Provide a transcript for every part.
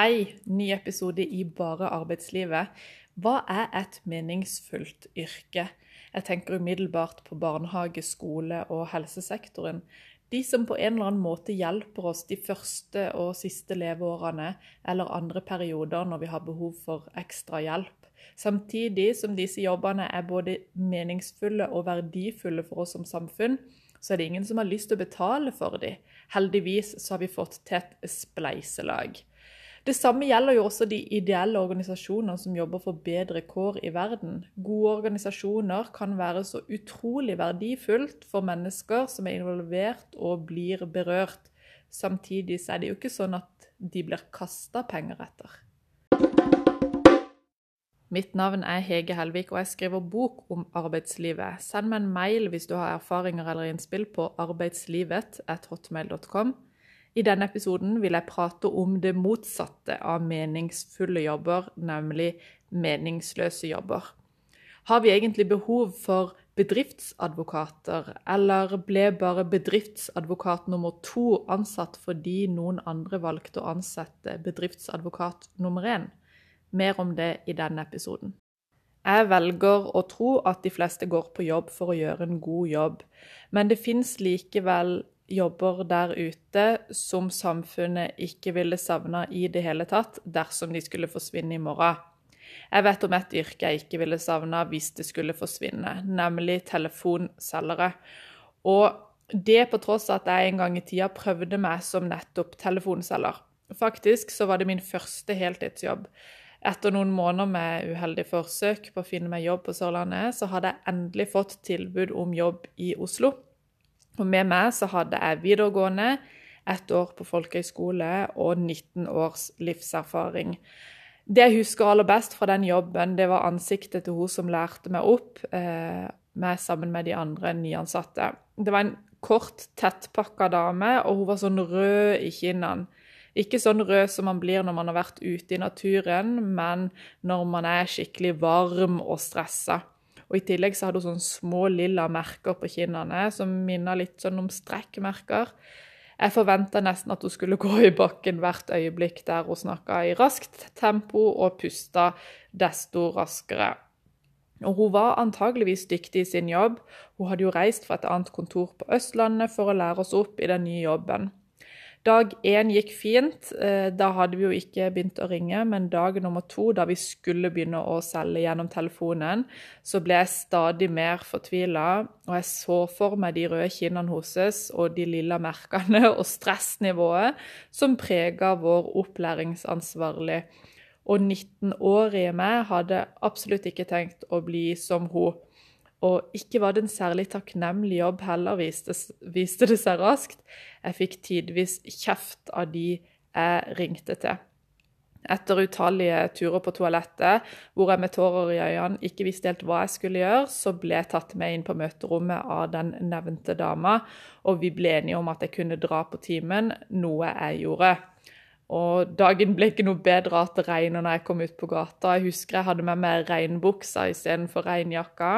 Hei, ny episode i Bare arbeidslivet. Hva er et meningsfullt yrke? Jeg tenker umiddelbart på barnehage, skole og helsesektoren. De som på en eller annen måte hjelper oss de første og siste leveårene eller andre perioder når vi har behov for ekstra hjelp. Samtidig som disse jobbene er både meningsfulle og verdifulle for oss som samfunn, så er det ingen som har lyst til å betale for dem. Heldigvis så har vi fått til et spleiselag. Det samme gjelder jo også de ideelle organisasjonene som jobber for bedre kår i verden. Gode organisasjoner kan være så utrolig verdifullt for mennesker som er involvert og blir berørt. Samtidig er det jo ikke sånn at de blir kasta penger etter. Mitt navn er Hege Helvik, og jeg skriver bok om arbeidslivet. Send meg en mail hvis du har erfaringer eller innspill på arbeidslivet.hotmail.com. I denne episoden vil jeg prate om det motsatte av meningsfulle jobber, nemlig meningsløse jobber. Har vi egentlig behov for bedriftsadvokater, eller ble bare bedriftsadvokat nummer to ansatt fordi noen andre valgte å ansette bedriftsadvokat nummer én? Mer om det i denne episoden. Jeg velger å tro at de fleste går på jobb for å gjøre en god jobb, men det fins likevel jobber der ute som samfunnet ikke ville savna i det hele tatt dersom de skulle forsvinne i morgen. Jeg vet om et yrke jeg ikke ville savna hvis det skulle forsvinne, nemlig telefonselgere. Og det på tross av at jeg en gang i tida prøvde meg som nettopp telefonselger. Faktisk så var det min første heltidsjobb. Etter noen måneder med uheldig forsøk på å finne meg jobb på Sørlandet, så hadde jeg endelig fått tilbud om jobb i Oslo. Og med meg så hadde jeg videregående, ett år på folkehøyskole og 19 års livserfaring. Det jeg husker aller best fra den jobben, det var ansiktet til hun som lærte meg opp, eh, med, sammen med de andre nyansatte. Det var en kort, tettpakka dame, og hun var sånn rød i kinnene. Ikke sånn rød som man blir når man har vært ute i naturen, men når man er skikkelig varm og stressa. Og I tillegg så hadde hun sånne små lilla merker på kinnene som minner litt sånn om strekkmerker. Jeg forventa nesten at hun skulle gå i bakken hvert øyeblikk der hun snakka i raskt tempo og pusta desto raskere. Og Hun var antageligvis dyktig i sin jobb. Hun hadde jo reist fra et annet kontor på Østlandet for å lære oss opp i den nye jobben. Dag én gikk fint. Eh, da hadde vi jo ikke begynt å ringe, men dag nummer to, da vi skulle begynne å selge gjennom telefonen, så ble jeg stadig mer fortvila. Og jeg så for meg de røde kinnene hennes og de lilla merkene og stressnivået som prega vår opplæringsansvarlig. Og 19-årige meg hadde absolutt ikke tenkt å bli som hun. Og ikke var det en særlig takknemlig jobb heller, viste, viste det seg raskt. Jeg fikk tidvis kjeft av de jeg ringte til. Etter utallige turer på toalettet, hvor jeg med tårer i øynene ikke visste helt hva jeg skulle gjøre, så ble jeg tatt med inn på møterommet av den nevnte dama, og vi ble enige om at jeg kunne dra på timen, noe jeg gjorde. Og dagen ble ikke noe bedre at det regnet når jeg kom ut på gata. Jeg husker jeg hadde med meg regnbuksa istedenfor regnjakka.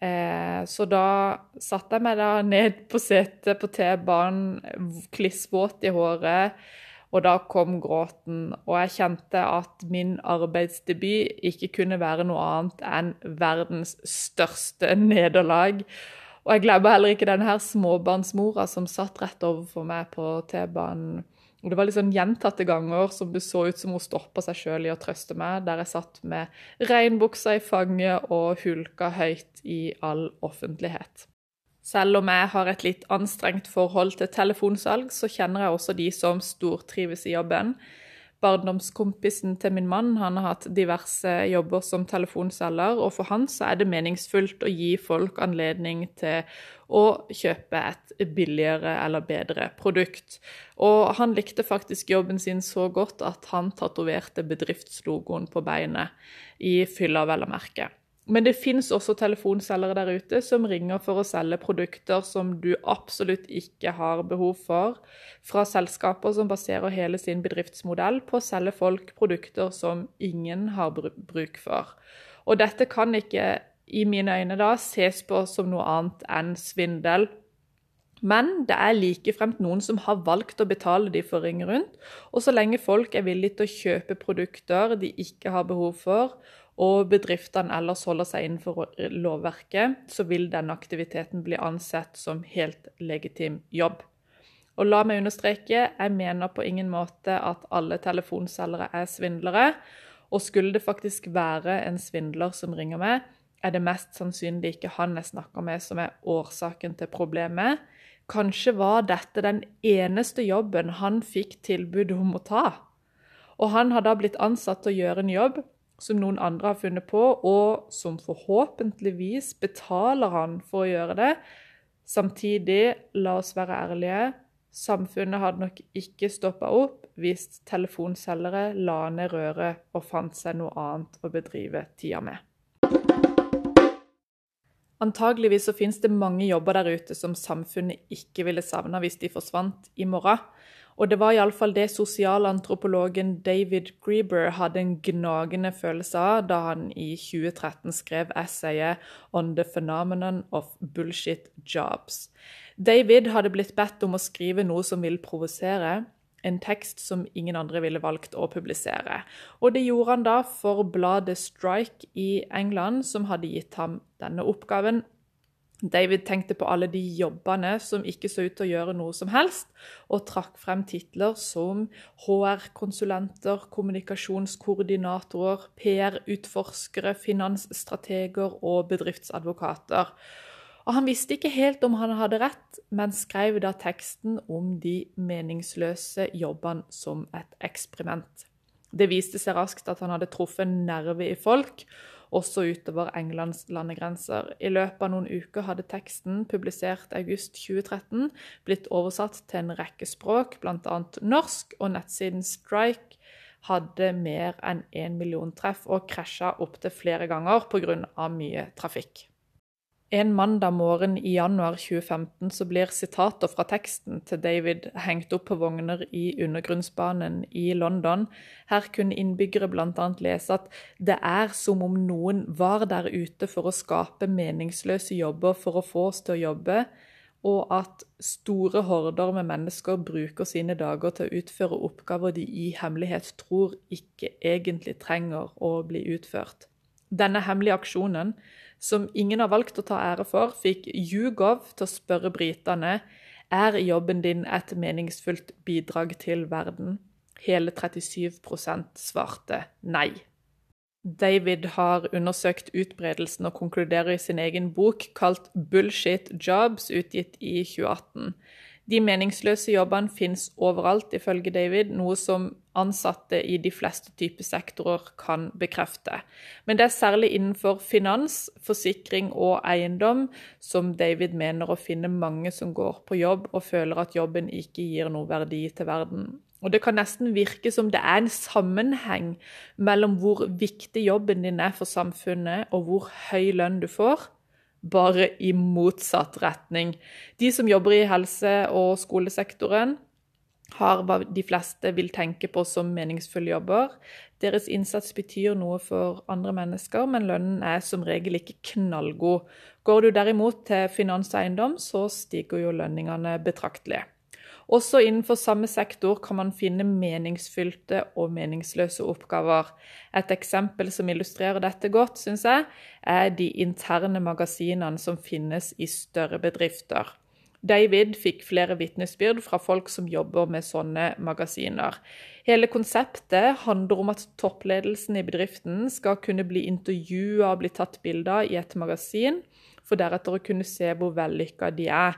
Eh, så da satte jeg meg da ned på setet på T-banen, klissvåt i håret, og da kom gråten. Og jeg kjente at min arbeidsdebut ikke kunne være noe annet enn verdens største nederlag. Og jeg glemmer heller ikke denne småbarnsmora som satt rett overfor meg på T-banen og Det var sånn gjentatte ganger som det så ut som hun stoppa seg sjøl i å trøste meg, der jeg satt med regnbuksa i fanget og hulka høyt i all offentlighet. Selv om jeg har et litt anstrengt forhold til telefonsalg, så kjenner jeg også de som stortrives i jobben. Barndomskompisen til min mann han har hatt diverse jobber som telefonselger, og for han så er det meningsfullt å gi folk anledning til å kjøpe et billigere eller bedre produkt. Og han likte faktisk jobben sin så godt at han tatoverte bedriftslogoen på beinet, i fylla, vel å merke. Men det fins også telefonselgere der ute som ringer for å selge produkter som du absolutt ikke har behov for, fra selskaper som baserer hele sin bedriftsmodell på å selge folk produkter som ingen har bruk for. Og dette kan ikke i mine øyne da ses på som noe annet enn svindel. Men det er likefremt noen som har valgt å betale de for å ringe rundt. Og så lenge folk er villige til å kjøpe produkter de ikke har behov for, og bedriftene ellers holder seg innenfor lovverket, så vil denne aktiviteten bli ansett som helt legitim jobb. Og la meg understreke, jeg mener på ingen måte at alle telefonselgere er svindlere. Og skulle det faktisk være en svindler som ringer meg, er det mest sannsynlig ikke han jeg snakker med som er årsaken til problemet. Kanskje var dette den eneste jobben han fikk tilbud om å ta. Og han har da blitt ansatt til å gjøre en jobb som noen andre har funnet på, og som forhåpentligvis betaler han for å gjøre det. Samtidig, la oss være ærlige, samfunnet hadde nok ikke stoppa opp hvis telefonselgere la ned røret og fant seg noe annet å bedrive tida med. Antageligvis så finnes det mange jobber der ute som samfunnet ikke ville savna hvis de forsvant i morgen. Og det var iallfall det sosialantropologen David Grieber hadde en gnagende følelse av da han i 2013 skrev essayet 'On the Phenomenon of Bullshit Jobs'. David hadde blitt bedt om å skrive noe som vil provosere, en tekst som ingen andre ville valgt å publisere. Og det gjorde han da for bladet Strike i England, som hadde gitt ham denne oppgaven. David tenkte på alle de jobbene som ikke så ut til å gjøre noe som helst, og trakk frem titler som HR-konsulenter, kommunikasjonskoordinatorer, PR-utforskere, finansstrateger og bedriftsadvokater. Og han visste ikke helt om han hadde rett, men skrev da teksten om de meningsløse jobbene som et eksperiment. Det viste seg raskt at han hadde truffet en nerve i folk, også utover Englands landegrenser. I løpet av noen uker hadde teksten, publisert august 2013, blitt oversatt til en rekke språk, bl.a. norsk, og nettsiden Strike hadde mer enn én million treff og krasja opptil flere ganger pga. mye trafikk. En mandag morgen i januar 2015 så blir sitater fra teksten til David hengt opp på vogner i undergrunnsbanen i London. Her kunne innbyggere bl.a. lese at det er som om noen var der ute for å skape meningsløse jobber for å få oss til å jobbe, og at store horder med mennesker bruker sine dager til å utføre oppgaver de i hemmelighet tror ikke egentlig trenger å bli utført. Denne hemmelige aksjonen som ingen har valgt å ta ære for, fikk YouGov til å spørre britene er jobben din et meningsfullt bidrag til verden. Hele 37% svarte nei. David har undersøkt utbredelsen og konkluderer i sin egen bok kalt 'Bullshit Jobs', utgitt i 2018. De meningsløse jobbene finnes overalt, ifølge David, noe som ansatte i de fleste typer sektorer kan bekrefte. Men det er særlig innenfor finans, forsikring og eiendom som David mener å finne mange som går på jobb og føler at jobben ikke gir noe verdi til verden. Og Det kan nesten virke som det er en sammenheng mellom hvor viktig jobben din er for samfunnet, og hvor høy lønn du får bare i motsatt retning. De som jobber i helse- og skolesektoren, har hva de fleste vil tenke på som meningsfulle jobber. Deres innsats betyr noe for andre mennesker, men lønnen er som regel ikke knallgod. Går du derimot til finanseiendom, så stiger jo lønningene betraktelig. Også innenfor samme sektor kan man finne meningsfylte og meningsløse oppgaver. Et eksempel som illustrerer dette godt, syns jeg, er de interne magasinene som finnes i større bedrifter. David fikk flere vitnesbyrd fra folk som jobber med sånne magasiner. Hele konseptet handler om at toppledelsen i bedriften skal kunne bli intervjua og bli tatt bilder i et magasin, for deretter å kunne se hvor vellykka de er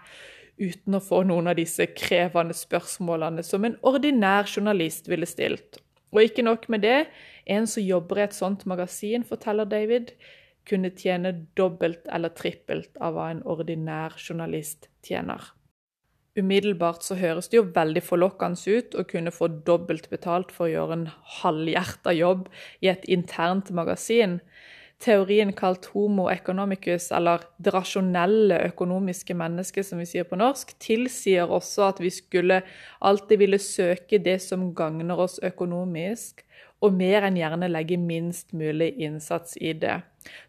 uten å få noen av disse krevende spørsmålene som en ordinær journalist ville stilt. Og ikke nok med det, en som jobber i et sånt magasin, forteller David, kunne tjene dobbelt eller trippelt av hva en ordinær journalist tjener. Umiddelbart så høres det jo veldig forlokkende ut å kunne få dobbelt betalt for å gjøre en halvhjerta jobb i et internt magasin, teorien kalt homo economicus, eller det rasjonelle økonomiske mennesket, som vi sier på norsk, tilsier også at vi skulle alltid ville søke det som gagner oss økonomisk, og mer enn gjerne legge minst mulig innsats i det.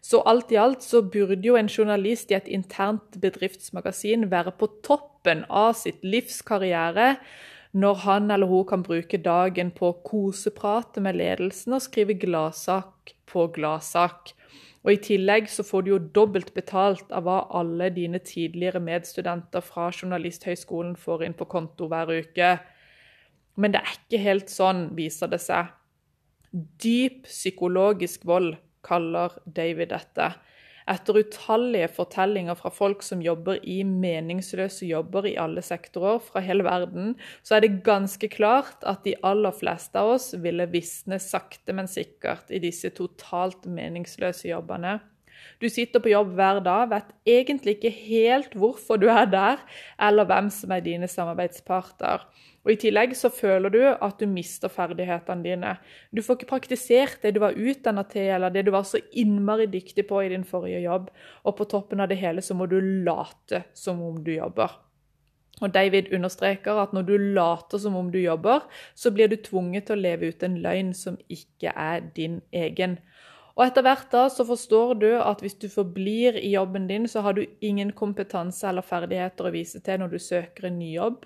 Så alt i alt så burde jo en journalist i et internt bedriftsmagasin være på toppen av sitt livs karriere når han eller hun kan bruke dagen på å koseprate med ledelsen og skrive gladsak på gladsak. Og I tillegg så får du jo dobbelt betalt av hva alle dine tidligere medstudenter fra Journalisthøgskolen får inn på konto hver uke. Men det er ikke helt sånn, viser det seg. Dyp psykologisk vold kaller David dette. Etter utallige fortellinger fra folk som jobber i meningsløse jobber i alle sektorer fra hele verden, så er det ganske klart at de aller fleste av oss ville visne sakte, men sikkert i disse totalt meningsløse jobbene. Du sitter på jobb hver dag, vet egentlig ikke helt hvorfor du er der, eller hvem som er dine samarbeidsparter. Og I tillegg så føler du at du mister ferdighetene dine. Du får ikke praktisert det du var utdanna til, eller det du var så innmari dyktig på i din forrige jobb. Og på toppen av det hele så må du late som om du jobber. Og David understreker at når du later som om du jobber, så blir du tvunget til å leve ut en løgn som ikke er din egen. Og etter hvert da så forstår du at hvis du forblir i jobben din, så har du ingen kompetanse eller ferdigheter å vise til når du søker en ny jobb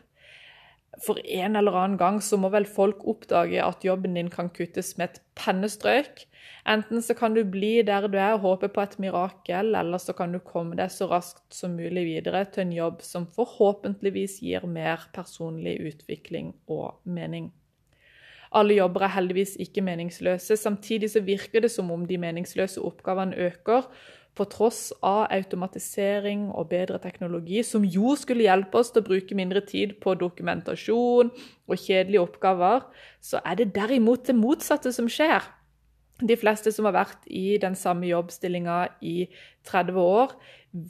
for en eller annen gang så må vel folk oppdage at jobben din kan kuttes med et pennestrøk. Enten så kan du bli der du er og håpe på et mirakel, eller så kan du komme deg så raskt som mulig videre til en jobb som forhåpentligvis gir mer personlig utvikling og mening. Alle jobber er heldigvis ikke meningsløse. Samtidig så virker det som om de meningsløse oppgavene øker, på tross av automatisering og bedre teknologi, som jo skulle hjelpe oss til å bruke mindre tid på dokumentasjon og kjedelige oppgaver, så er det derimot det motsatte som skjer. De fleste som har vært i den samme jobbstillinga i 30 år,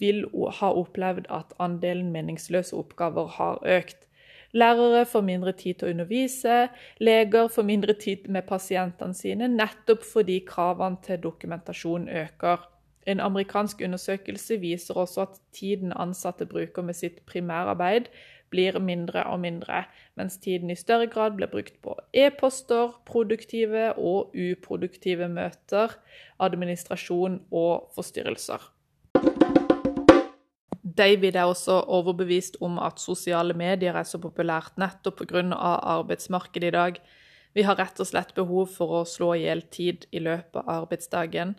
vil ha opplevd at andelen meningsløse oppgaver har økt. Lærere får mindre tid til å undervise, leger får mindre tid med pasientene sine, nettopp fordi kravene til dokumentasjon øker. En amerikansk undersøkelse viser også at tiden ansatte bruker med sitt primærarbeid, blir mindre og mindre, mens tiden i større grad blir brukt på e-poster, produktive og uproduktive møter, administrasjon og forstyrrelser. David er også overbevist om at sosiale medier er så populært nettopp pga. arbeidsmarkedet i dag. Vi har rett og slett behov for å slå i hjel tid i løpet av arbeidsdagen.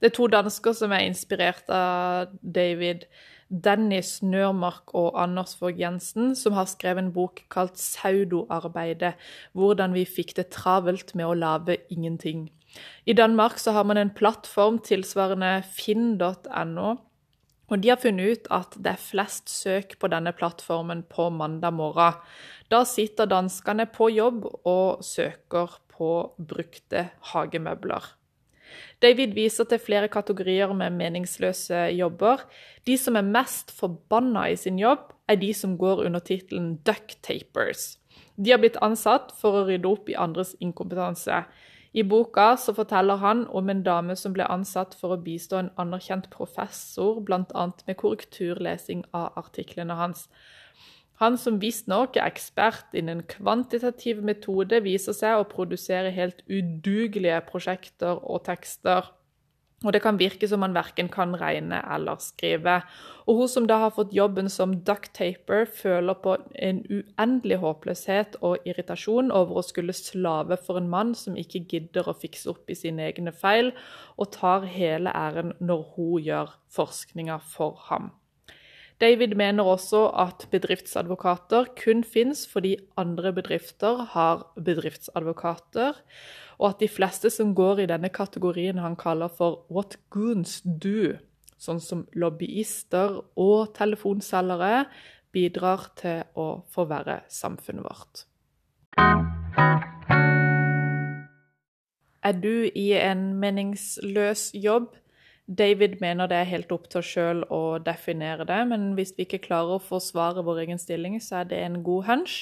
Det er to dansker som er inspirert av David. Dennis Nørmark og Anders Fogh Jensen, som har skrevet en bok kalt 'Saudoarbeidet'. Hvordan vi fikk det travelt med å lage ingenting. I Danmark så har man en plattform tilsvarende finn.no. Og De har funnet ut at det er flest søk på denne plattformen på mandag morgen. Da sitter danskene på jobb og søker på brukte hagemøbler. David viser til flere kategorier med meningsløse jobber. De som er mest forbanna i sin jobb, er de som går under tittelen ducktapers. De har blitt ansatt for å rydde opp i andres inkompetanse. I boka så forteller han om en dame som ble ansatt for å bistå en anerkjent professor, bl.a. med korrekturlesing av artiklene hans. Han som visstnok er ekspert innen kvantitativ metode, viser seg å produsere helt udugelige prosjekter og tekster. Og det kan virke som han verken kan regne eller skrive. Og hun som da har fått jobben som ducktaper, føler på en uendelig håpløshet og irritasjon over å skulle slave for en mann som ikke gidder å fikse opp i sine egne feil, og tar hele æren når hun gjør forskninga for ham. David mener også at bedriftsadvokater kun fins fordi andre bedrifter har bedriftsadvokater, og at de fleste som går i denne kategorien han kaller for 'what goons do', sånn som lobbyister og telefonselgere, bidrar til å forverre samfunnet vårt. Er du i en meningsløs jobb? David mener det er helt opp til oss sjøl å definere det, men hvis vi ikke klarer å forsvare vår egen stilling, så er det en god hunch.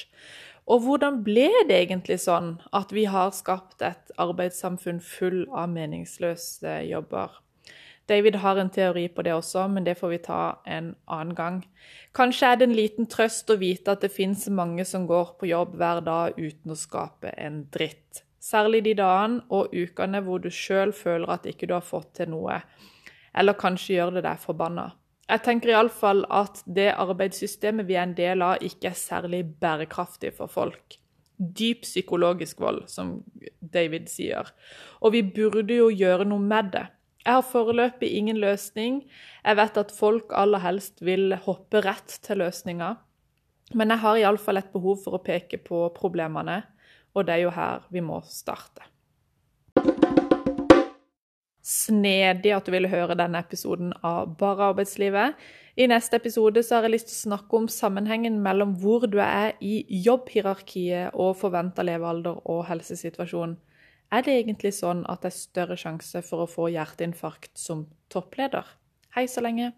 Og hvordan ble det egentlig sånn at vi har skapt et arbeidssamfunn full av meningsløse jobber? David har en teori på det også, men det får vi ta en annen gang. Kanskje er det en liten trøst å vite at det fins mange som går på jobb hver dag uten å skape en dritt Særlig de dagene og ukene hvor du sjøl føler at ikke du har fått til noe, eller kanskje gjør det deg forbanna. Jeg tenker iallfall at det arbeidssystemet vi er en del av, ikke er særlig bærekraftig for folk. Dyp psykologisk vold, som David sier. Og vi burde jo gjøre noe med det. Jeg har foreløpig ingen løsning. Jeg vet at folk aller helst vil hoppe rett til løsninga. Men jeg har iallfall et behov for å peke på problemene, og det er jo her vi må starte. Snedig at du ville høre denne episoden av Bare arbeidslivet. I neste episode så har jeg lyst til å snakke om sammenhengen mellom hvor du er i jobbhierarkiet og forventa levealder og helsesituasjon. Er det egentlig sånn at det er større sjanse for å få hjerteinfarkt som toppleder? Hei så lenge.